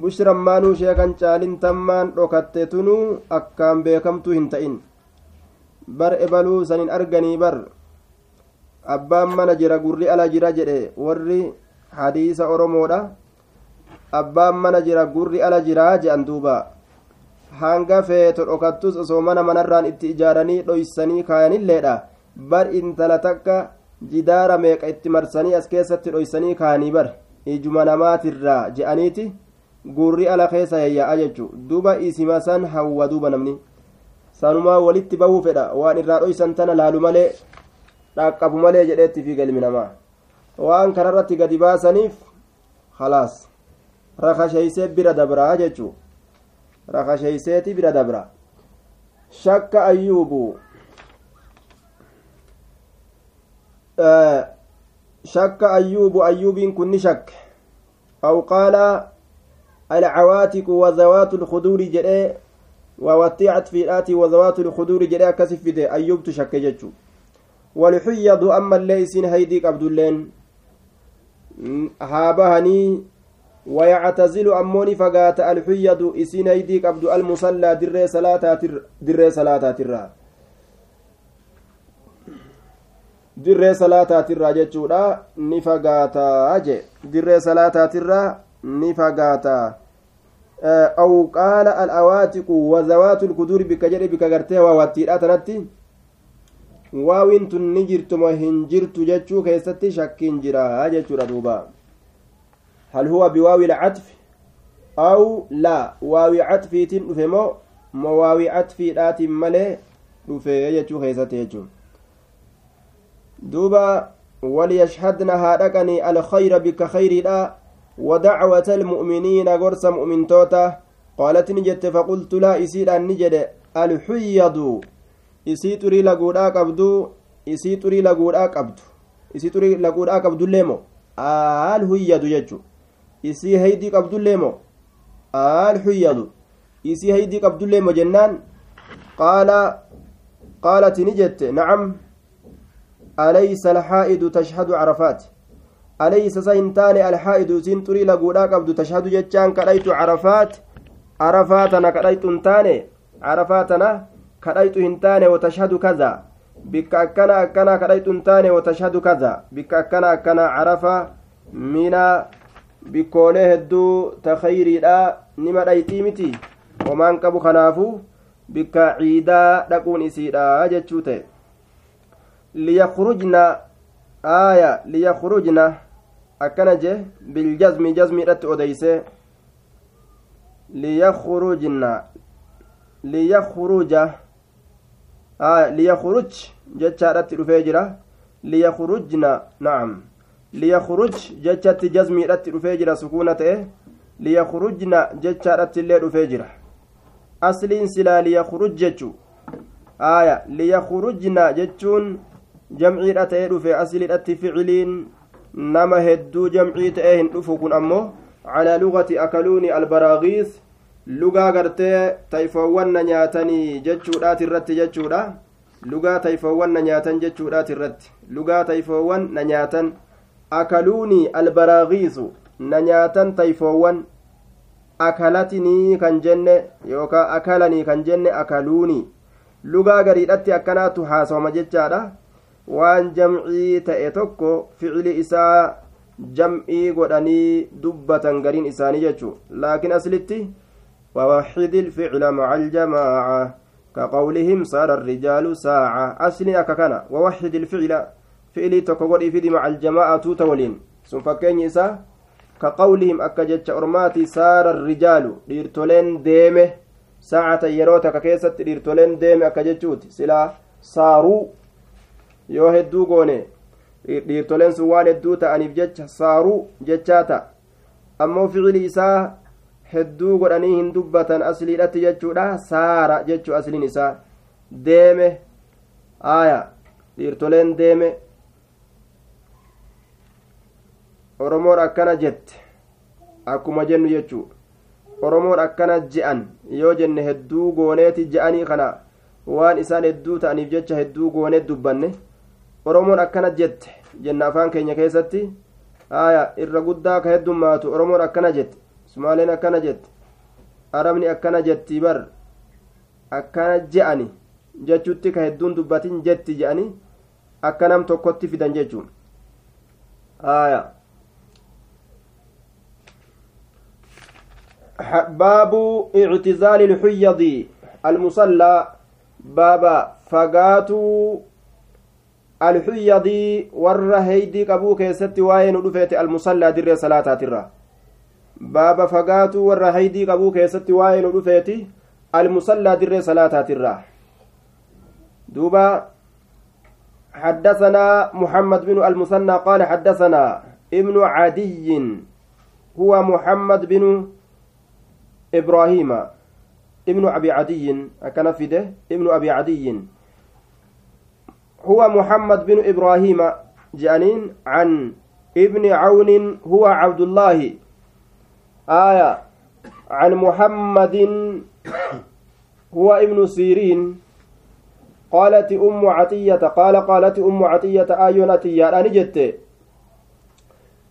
bushrammaanuu sheekan caalintammaan dhokatte tunuu akkaan beekamtuu hin ta'in bar ebaluu sanin arganii bar abbaan mana jira gurri ala jira jedhe warri hadiisa oromoodha abbaan mana jira gurri ala jiraa jedhan duuba hanga feeto dhokattus osoo mana manarraan itti ijaaranii dhoysanii kaayanilleedha bar intala takka jidaara meeqa itti marsanii as keessatti dhoysanii kaanii bar ijuma namaatirraa je'aniiti gurri ala keessa yayya'a jechu duba isima san hawwa duuba namni sanumaa walitti bahuu fedha waan irraa dhoysan tana laalu malee dhaqqabu malee jedheetti fi galmi namaa waan kanarratti gadi baasaniif khalaas rakasheeysee bira dabraa jechuu rakasheeyseeti bira dabra shakka ayyuubu shakka ayyuubu ayyuubiin kun ni shakke aw qaala alcawaatiqu wazawaatu lkuduuri jedhee ووطيعت في الآتي وذوات الخدور جري أكسف في أيوب تشك جتشو. والحيض أما الليسين هيديك عبد اللين. هابهني ويعتزل أموني فقات الحيض إسين هيديك عبد المصلى دري صلاة در دري صلاة ترى dirree salaataatirraa jechuudha ni fagaataa jee dirree salaataatirraa ni fagaataa aw qaala al'awaatiqu wazawaatu lkuduuri bikka jedhe bikka gartee waawattiidha tanatti waawiin tun ni jirtuma hin jirtu jechuu keessatti shakkiin jira jechuudha duuba hal huwa biwaawi lcatfi aw laa waawi catfiitiin dhufe moo mo waawi catfiidhaatiin malee dhufe jechuu keessatti jechuu duuba waliyashhadna haa dhaqanii alkhayra bikka khayriidha ودعوة المؤمنين غرس مؤمن توتا قالت نجت فقلت لا إسير أن نجد الحيض isii xurii laguudhaa qabdu isii xurii laguudhaa qabdu isii xurii laguudhaa qabdullee moo aal huyyadu jechu isii haydii qabdullee moo aal huyyadu isii haydii qabdullee moo jennaan qaala qaalati ni jette nacam alaysa alxaa'idu tashhadu carafaat alaysa sa hin taane alxaa'idu isiin xurii laguudhaa qabdu tashhadu jechaan kadhaytu carafaat carafaatana kadhaytu hin taane carafaatana kadhayxu hin taane watashhadu kaza bikka akkana akkana kadhayxu hin taane watashhadu kaza bikka akkana akkana carafa mina bikkoolee hedduu ta liyakrujna aaya liyakrujna akkana je biljazmi jazmiidhatti odeyse liyakrujna liyakruja liyakhruj jechaadhatti dhufee jira liyakrujna nacam liyakhruj jechatti jazmiidhatti dhufee jira sukuuna ta'e liyakrujna jechaadhatti illee dhufee jira asliin silaa liyakruj jechu aya liyakrujna jechuun jamciidha ta'ee dhufe asliidhatti ficiliin nama hedduu jamcii ta'ee hin dhufu kun ammoo calaa lugati akaluuni albaraagiis lugaa gartee tayfoowwan na nyaatanii jechuudhaati irratti jechuudha lugaa tayfoowwan na nyaatan jechuudhaati irratti lugaa tayfoowwan na nyaatan akaluunii albaraagiisu na nyaatan tayfoowwan akalatinii kan jenne yookaan akalanii kan jenne akaluunii lugaa gariidhatti akkanaatu haasawama jechaadha waan jamcii ta'e tokko ficili isaa jam'ii godhanii dubbatan gariin isaanii jechuu laakiin aslitti ووحد الفعل مع الجماعة كقولهم صار الرجال ساعة أصل أككنا ووحد الفعل فعلي تكوغر إفدي مع الجماعة تولين ثم فكين إسا كقولهم أكجت أرماتي صار الرجال ديرتولين ديمه ساعة يروتا ككيست ديرتولين ديمه أكجتشوت سلا صاروا yoo hedduu goone dhiirtoleen sun waan hedduu ta'aniif jecha saaruu jechaata ammoo ficili isaa hedduu godhanii hin dubbatan asliidhatti jechuudha saara jechuu asliin isaa deeme aya dhiirtoleen deeme oromoon akkana jette akkuma jennu jechuu oromoon akkana je'an yoo jenne hedduu gooneeti je'anii kana waan isaan hedduu ta'aniif jecha hedduu gooneet dubbanne oromoon akkana jette. Jenna afaan keenya keessatti aya irra guddaa ka heddummaatu. Oromoon akkana jette. Sumaaleen akkana jette. Arabni akkana jetti bar. Akkana je'ani jechutti ka hedduun dubbatin jetti je'ani akka nam tokkotti fidan jechuun. Aya baabu ictizaali ilxuyyadi almusallaa baaba fagaatuu alxuyyadii warra heydii qabuu keessatti waa'ee nu dhufeete almusallaa dirree salaataatirra baaba fagaatuu warra heydii qabuu keessatti waa'ee nu dhufeeti almusallaa dirree salaataatirra duuba حدثنا محمد بن المثنى قال حدثنا ابن عدي هو محمد بن إبراهيم ابن أبي عدي أكنفده ابن أبي عدي هو محمد بن إبراهيم جانين عن ابن عون هو عبد الله. آية. عن محمد هو ابن سيرين. قالت أم عطية قال قالت أم عطية آيونتي يا نجت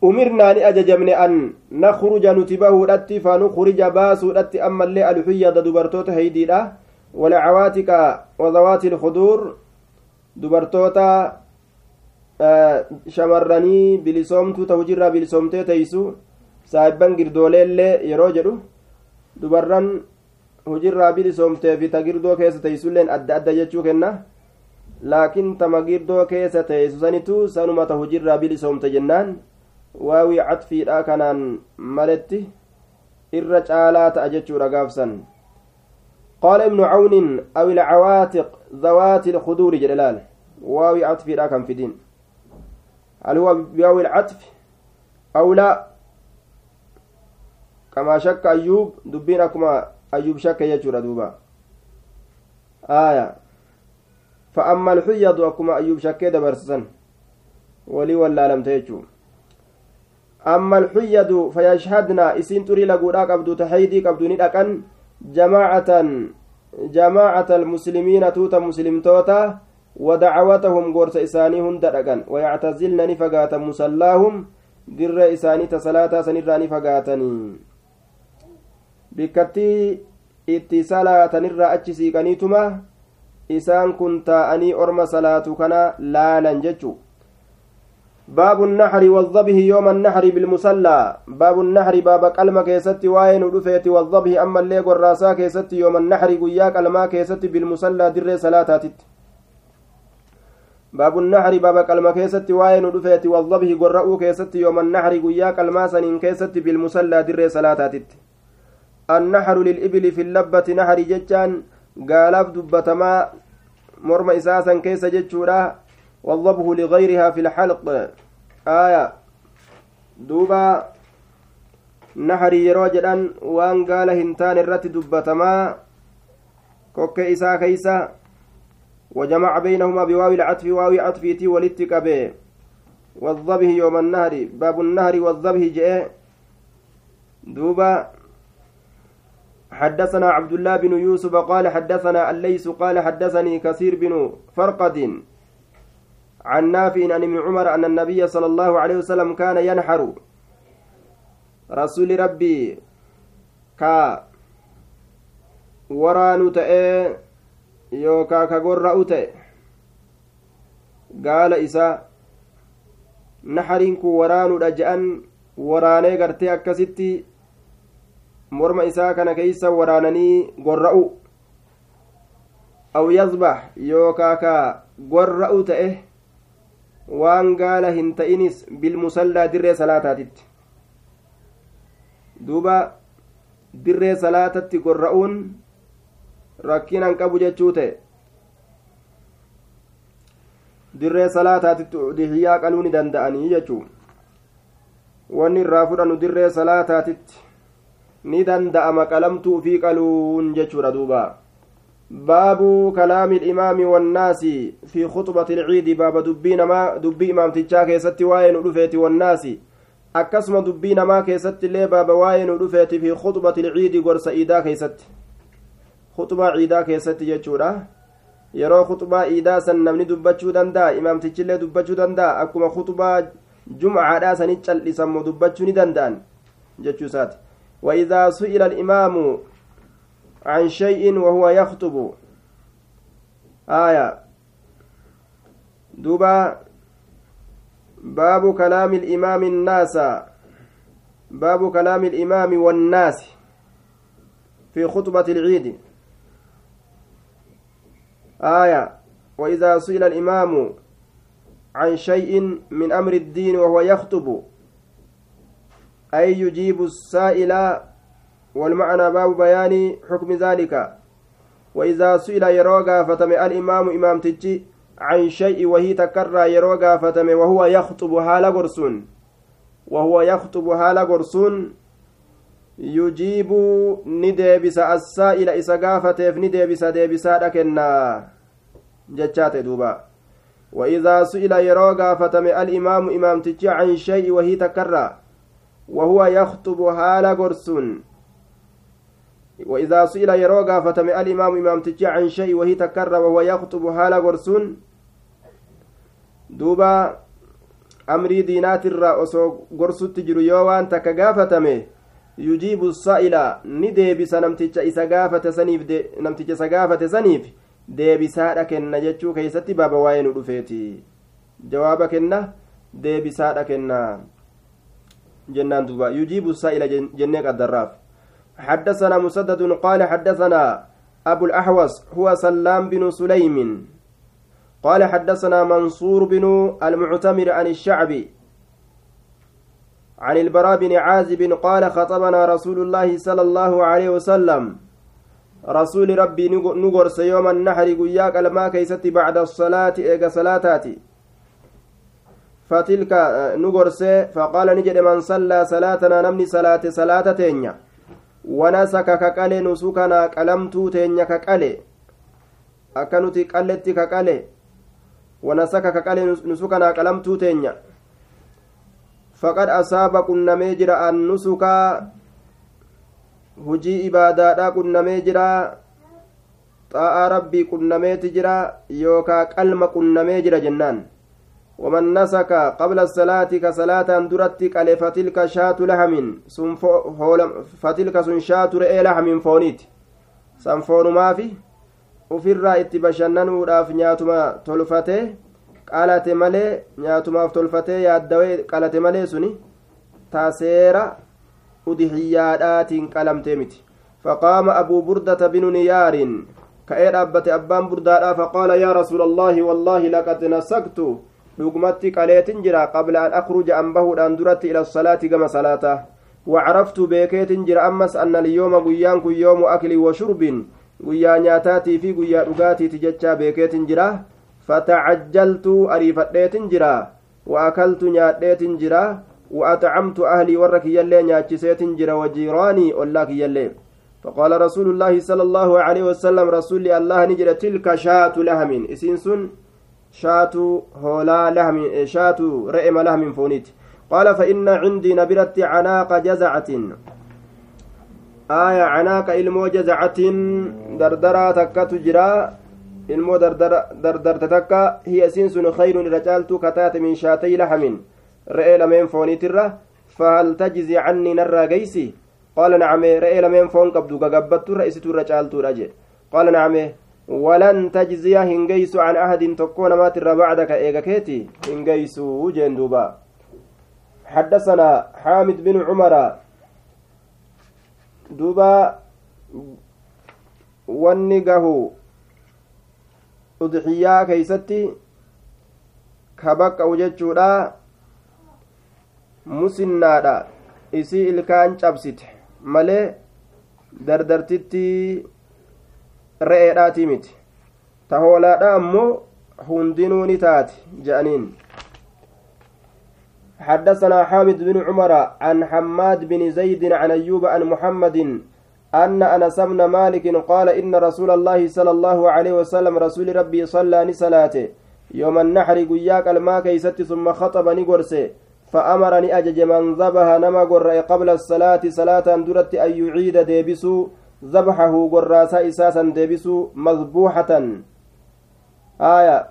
أمرنا نأججمن أن نخرج نتبه رتي فنخرج باس رتي أما اللي ألحية دبرتوت هيديرة والعواتك وذوات الخدور dubartoota shamarranii bilisoomtuu ta hujirraa bilisoomtee teeysu saahibban girdooleellee yeroo jedhu dubarran hujirraa bilisoomtee fi ta girdoo keessa teeysulleen adda adda jechuu kenna laakiin tama girdoo keessa teeysu sanitu sanuma ta hujirraa bilisoomte jennaan waawii catfiidha kanaan maletti irra caalaa ta'a jechuudha gaafsan قال ابن عون أو العواتق ذوات الخدور جلال واوي عطف لا كان في دين. هل هو بواو العطف أو لا؟ كما شك أيوب دبين أكما أيوب شك يجور دوبا. آية. فأما الحيض أكما أيوب شك دبرسن ولي ولا لم تيجو. أما الحيض فيشهدنا إسين تري لقودا قبدو تحيدي قبدو ندقن جماعة جماعة المسلمين توتا مسلم توتا ودعوتهم غورس إساني هند دقن ويعتزلن نفقاتا مسلاهم. در إساني تسلاتا سنرا نفقاتني. bikkattii itti salaatanirraa achi siiqaniituma isaan kun taa'anii orma salaatu kana laalan jechuu باب النحر والذبح يوم النحر بالمصلى باب النحر باب قلم كيست واين ودفيت والذبح أما اللي قراسا كيست يوم النحر قياك الما كيست بالمصلى در صلاتاتت باب النحر باب قلم كيست واين ودفيت والذبح قرأو كيست يوم النحر قياك الما سنين كيست بالمصلى در صلاتاتت النحر للإبل في اللبة نحر ججان قالاف دبتما مرمى إساسا كيس ججورا والضبه لغيرها في الحلق. آية. دوبا jedhan waan gaala hin taane irratti dubbatamaa kokke isaa keeysa وجمع بينهما بواو العطف واو عطفيتي ولتقبه والذبه يوم النهر باب النهر والذبه جاء. دوبا حدثنا عبد الله بن يوسف قال حدثنا الليث قال حدثني كثير بن فرقد عن نافع عن ابن عمر أن النبي صلى الله عليه وسلم كان ينحر. رسول ربي كا waraanu ta'ee yookaa ka gorra'u ta'e gaala isaa naxariin kun waraanuudha je'an waraanee gartee akkasitti morma isaa kana keeysa waraananii gorra'u aw yazbax yookaa ka gorra'u ta'e waan gaala hin ta'inis bilmusallaa dirree salaataatitti duuba dirree salaatatti gorra'uun rakkinan qabu jechuu ta'e dirree salaataatitti udihiyyaa qaluu ni danda'anii jechuu wanni irraa fudhanu dirree salaataatitti ni danda'ama qalamtuu fi qaluun jechuudha duuba baabu kalaami imaami wannaasi fi khuxbati ilciidi baaba dubbii namaa dubbii imaamtichaa keessatti waa'ee nu dhufeeti wannaasi akkasuma dubbii namaa keessatti illee baaba waa'ee nu dhufeeti fi khuxbati ilciidi gorsa iidaa keessatti khuxbaa ciidaa keessatti jechuudha yeroo khuxbaa iidaa san namni dubbachuu danda'a imaamtichillee dubbachuu danda'a akkuma khuxbaa jumcaadhaa sanit cal'isammo dubbachuu ni danda'an jechuu isaati وإذا سئل الإمام عن شيء وهو يخطب آية دوبا باب كلام الإمام الناس باب كلام الإمام والناس في خطبة العيد آية وإذا سئل الإمام عن شيء من أمر الدين وهو يخطب أي يجيب السائل والمعنى باب بيان حكم ذلك؟ وإذا سئل يروغا فتم الإمام إمام تجي عن شيء وهي تكرى يروغا فتم وهو يخطب حال قرسون وهو يخطب حال قرسون يجيب ندبس السائل إسا قافتف ندبس دبسا لكنا جتشات دوبا. وإذا سئل يروغا فتم الإمام إمام تجي عن شيء وهي تكرى وهو يخطب حال قرسون وإذا سئل يروغا فتم الإمام إمام تجي عن شيء وهي تكرر وهو يخطب حال قرسون دوبا. أمري دينات الرا أسو قرسوت جرو يوان يجيب السائل نديبس نمتج إسا قافة سنيف دي نمتج إسا قافة سنيف kenna jechuu keeysatti baaba waa'ee nu dhufeeti jawaaba kenna deebisaadha kenna jennaan duba yujiibu saa'ila jennee qaddarraaf حدثنا مسدد قال حدثنا أبو الأحوص هو سلام بن سليم. قال حدثنا منصور بن المعتمر عن الشعبي عن البراء بن عازب قال خطبنا رسول الله صلى الله عليه وسلم. رسول ربي نقرس يوم النحر قياك لما كيست بعد الصلاة إيقا صلاتاتي. فتلك نقرس فقال نجد من صلى صلاتنا نمني صلاة صلاة تينيا. ونسك كقلي نسكنا قلمتو تينيا كقلي. أكنتي قلتي كقلي. ونسك كقلي نسكنا قلمتو تينيا. Faqad asaaba qunnamee jira annusukaa hujii ibaadaadha qunnamee jira xaa'aa rabbii qunnameeti jira yookaa qalma qunnamee jira jennaan ومن نسك قبل الصلاة كصلاة درت قال فتلك شاة لحم سن فتلك سن شاة رئي لحم فونيت سن فون ما في ofirraa itti bashannanuudhaaf nyaatuma tolfate qalate malee nyaatumaaf tolfatee yaaddawee qalate malee suni taaseera udihiyyaadhaatiin qalamtee miti faqaama abuu burdata binu niyaarin ka'ee dhaabbate abbaan burdaadhaa faqaala yaa rasuula allaahi wallaahi laqad nasaktu dhugmatti qaleetin jira qabla an akruja an bahuudhaan duratti ila salaati gama salaata وعرفت بيكيت جرى أمس أن اليوم قيان يوم أكل وشرب قيا نياتاتي في قيا رقاتي تججا بيكيت جرى fatacajjaltu ariifadheetin jira waakaltu nyaadheetin jira وأطعمت أهلي ورك يلي نياتشيسيت جرا وجيراني أولاك يلي. فقال رسول الله صلى الله عليه وسلم رسول الله نجر تلك شاة لهم إسنسن شاة هولا لهم شاة رئم لهم فونيت. قال فإن عندي نبرت عناق جزعة. آية عناق إلمو جزعة دردرة تكت جرا ilmoo dardarte takka hiya isiin sun khayrun irra caaltuu kataate min shaatay lahamin re'ee lameen fooniitirra fahal tajzi cannii narraa geysi qaala nacame re'ee lameen foon qabdu gagabbatturra isitu irra caaltuudha jee qaala nacame walan tajziya hin geysu can ahadin tokkoo namaatirra bacdaka eega keeti hin geysuu jeen duuba حدثنا حامد بن عمر دوبا ونقه udxiyyaa keeysatti ka baqqa'u jechuudha musinnaadha isii ilkaan cabsite malee dardartitti re'eedhaatii miti ta hoolaadha ammoo hundinuu ni taati je'aniin حدثنا حامد بن عمر عن حماد بن زيد عن أيوب عن محمد أن أنس بن مالك قال إن رسول الله صلى الله عليه وسلم رسول ربي صلى نسلاته يوم النحر قياك الماء كيست ثم خطب نقرسه فأمرني أجج من ذبح نما قرأ قبل الصلاة صلاة درت أن يعيد ديبسو ذبحه قراسا إساسا ديبسو مذبوحة. آية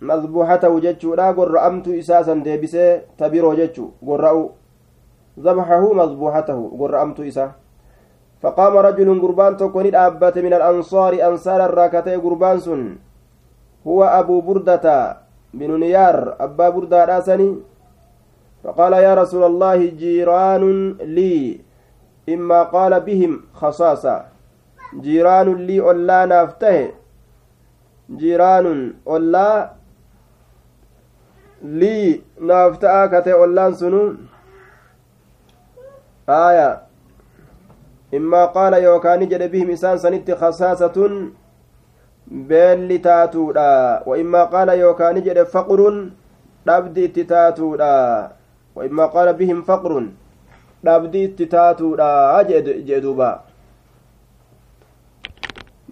مذبوحة وجدت لا قرأمت إساسا ديبسه تبيرو جدت قرأوا ذبحه مذبوحته قرأمت إساسا فقام رجل قربان تكون أبت من الأنصار أنصار الراكتي قربان سن. هو أبو بردة بن نيار أبا بردة رأسني. فقال يا رسول الله جيران لي. إما قال بهم خصاصة. جيران لي ألا نافته. جيران ألا لي نافتا كتي أولان سنون آية. Immaa qaala yookaan jedhe bihim isaan sanitti khasaasatun beelli taatuudha wa immaa qaala yookaan jedhe faqrun dhabdi itti taatuudha wa immaa qaala bihim faqrun dhabdi itti taatuudha jee duuba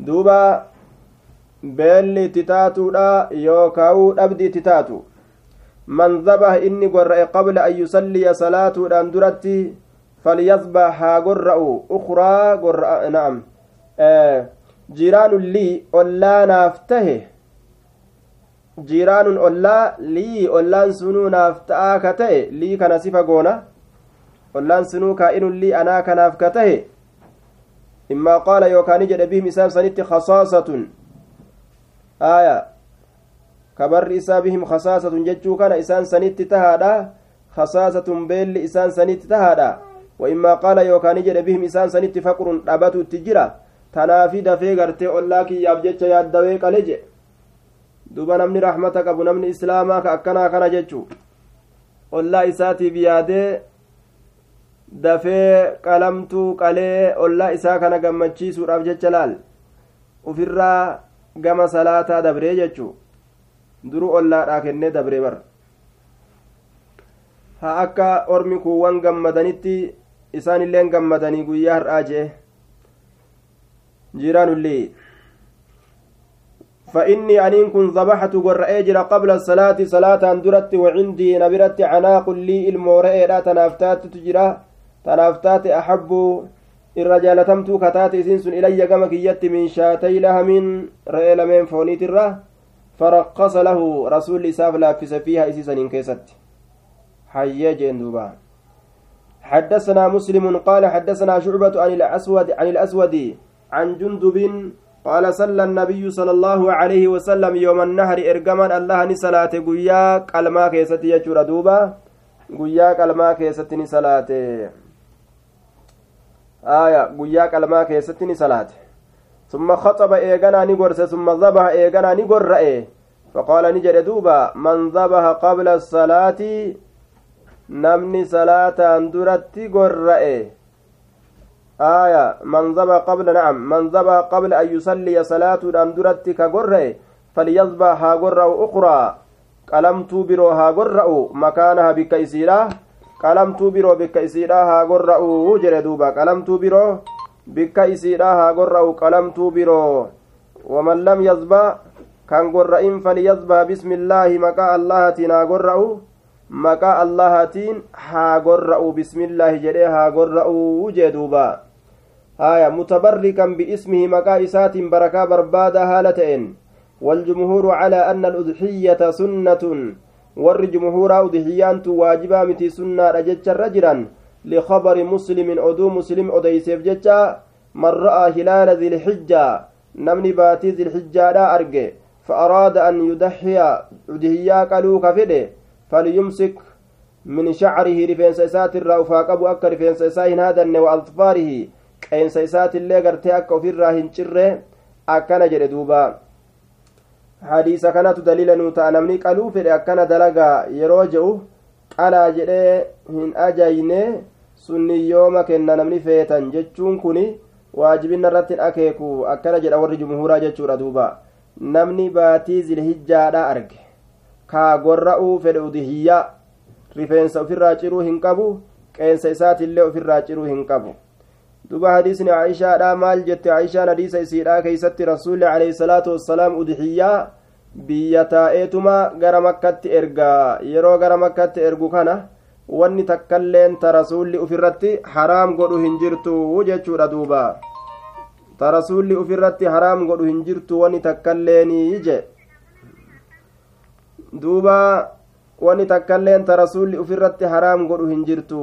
duuba beelli itti taatuudha yookaa'u dhabdi itti taatu man dhabaha inni gorra'e qabla an yusalliya salaatuudhaan duratti فليذبح ها قرأوا أخرى قرأ نعم. آه جيران لي ألا نافته. جيران ألا لي ألا سنو نافتأ كته. لي كان صفة قونا. ألا سنو كائن لي أنا كناف كته. إما قال يوكاني جد بهم إسام سنت خصاصة. آية. isaa bihim kasaasatun jechuu kana isaan sanitti tahaadha kasaasatun beelli isaan sanitti tahaadha وإما قال يوكان جد بهم إسان سنت فقر أبت التجرة تنافي دفي غرتي الله كي يابجتش ياد دوي قلج دوبا نمني رحمتك أبو نمني إسلامك أكنا كنا جتشو الله إساتي بيادي dafee qalamtuu qalee ollaa isaa kana gammachiisuudhaaf jecha laal ufirraa gama salaataa dabree jechuu duru ollaadhaa kennee dabree bara haa akka ormi kuuwwan gammadanitti isaan illeen gammadanii guyyaa har'aa jee jiraanullee فإني أنين كن ذبحت قرأي قبل الصلاة صلاة درت وعندي نبرت عناق لي المورئ لا تنافتات تجرى تنافتات أحب kataate isiin sun ilayya gama kiyyatti min shaatay lahamin re'ee lameen fooniit irra faraqqasa lahu rasuulli isaaf laaffise fiiha isii saniin keessatti hayyee jeen duuba حدثنا مسلم قال حدثنا شعبة عن الأسود عن الأسود عن جندب قال صلى النبي صلى الله عليه وسلم يوم النهر إرجمان الله نسلاته قيا قلما كيستي يجور دوبا قيا قلما كيستي نسلاته. آية قيا قلما كيستي نسلاته. ثم خطب إيغانا نقرس ثم ذبح إيغانا نقر فقال نجد دوبا من ذبح قبل الصلاة namni salaataan duratti gorra'e. آية من ذبح قبل نعم من ذبح قبل أن يصلي صلاة أن درت كجرة فليذبح هاجرة أخرى قلمت برو هاجرة مكانها بكيسيرة قلمت برو بكيسيرة هاجرة وجر دوبا قلمت برو بكيسيرة هاجرة قلمت برو ومن لم يذبح كان جرئين فليذبح بسم الله مكا الله تنا جرأ maqaa allahatiin haa gorra'u bismillaahi jedhee haa gorra'u jee duuba. Haya mutabarrikan biismihi maqaa isaatiin barakaa barbaada haala ta'en على أن الأضحية سنة ور جمهور أضحيان واجبا متي سنة رجتش رجلا لخبر مسلم أدو مسلم أديسيف جتشا من رأى هلال ذي الحجة نمني باتي ذي الحجة لا أرجع فأراد أن يضحي أضحيا قالوا كفده فليمسك من شعره رفين سيسات الرأفاق أبو أكا رفين سيساهن هذا وأظفاره قين سيسات اللي قرتي أكا وفي الراهن شره أكنا جري دوبا. حديث كانت دليلا نوتا نمني قالوا في أكنا دلقا يروجو قالا جري هن أجايني sunni yooma kenna namni feetan jechuun kun waajibinna irratti akeeku akkana jedha warri jumhuuraa jechuudha duuba namni baatii zilhijjaadha arge kaa gorra'uu fedhe udihiyyaa rifeensa ofirraa ciruu hin qabu qeensa isaatillee ofirraa ciruu hin qabu. Duba hadiisni aishaadha maal jette? Aishaan hadiisa isiidha keeysatti rasuulli alayhi salaatu wassalaam udihiyyaa biyya taa'eetuma gara makkatti ergaa yeroo gara makkatti ergu kana wanni takkailleen ta rasuulli ufirratti haraam godhu hin jirtu jechuudha duuba. Ta rasuulli ufirratti haraam godhu hin jirtu wanni takkailleenii je duuba wanni takkailleen ta rasuulli ufirratti haraam godhu hin jirtu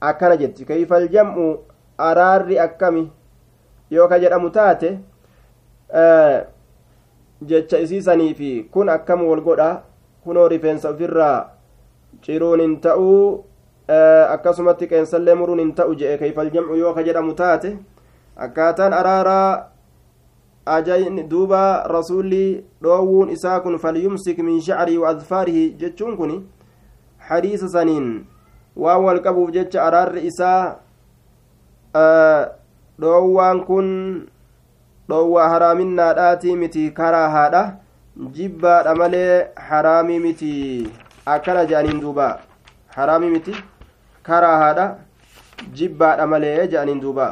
akkana jetti kayfal jam'u araarri akkami yoo ka jedhamu taate jecha isiisanii fi kun akkam wal godha kunoo rifeensa ufirraa ciruun hin ta'uu akkasumatti qeensallee muruun hin ta'u je'e kayfal jam'u yoo ka jedhamu taate akkaataan araaraa ajayn duuba rasuulli dhoowwuun isaa kun falyumsik min shacrii wa adfaarihi jechuun kun hadiisa saniin waan wal qabuuf jecha araarri isaa dhoowwaan kun dhoowwaa haraaminnaadhaati miti karaahaadha jibbaadha malee haraamii miti akkana je'aniin duuba haraamii miti karaahaadha jibbaadha malee je'aniin duuba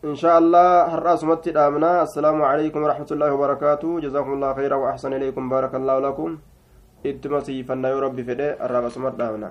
إن شاء الله هرأس متي دامنا. السلام عليكم ورحمة الله وبركاته. جزاكم الله خيرا وأحسن إليكم. بارك الله لكم. إتمسي فنا يا ربي فدي الرابع سمت دامنا.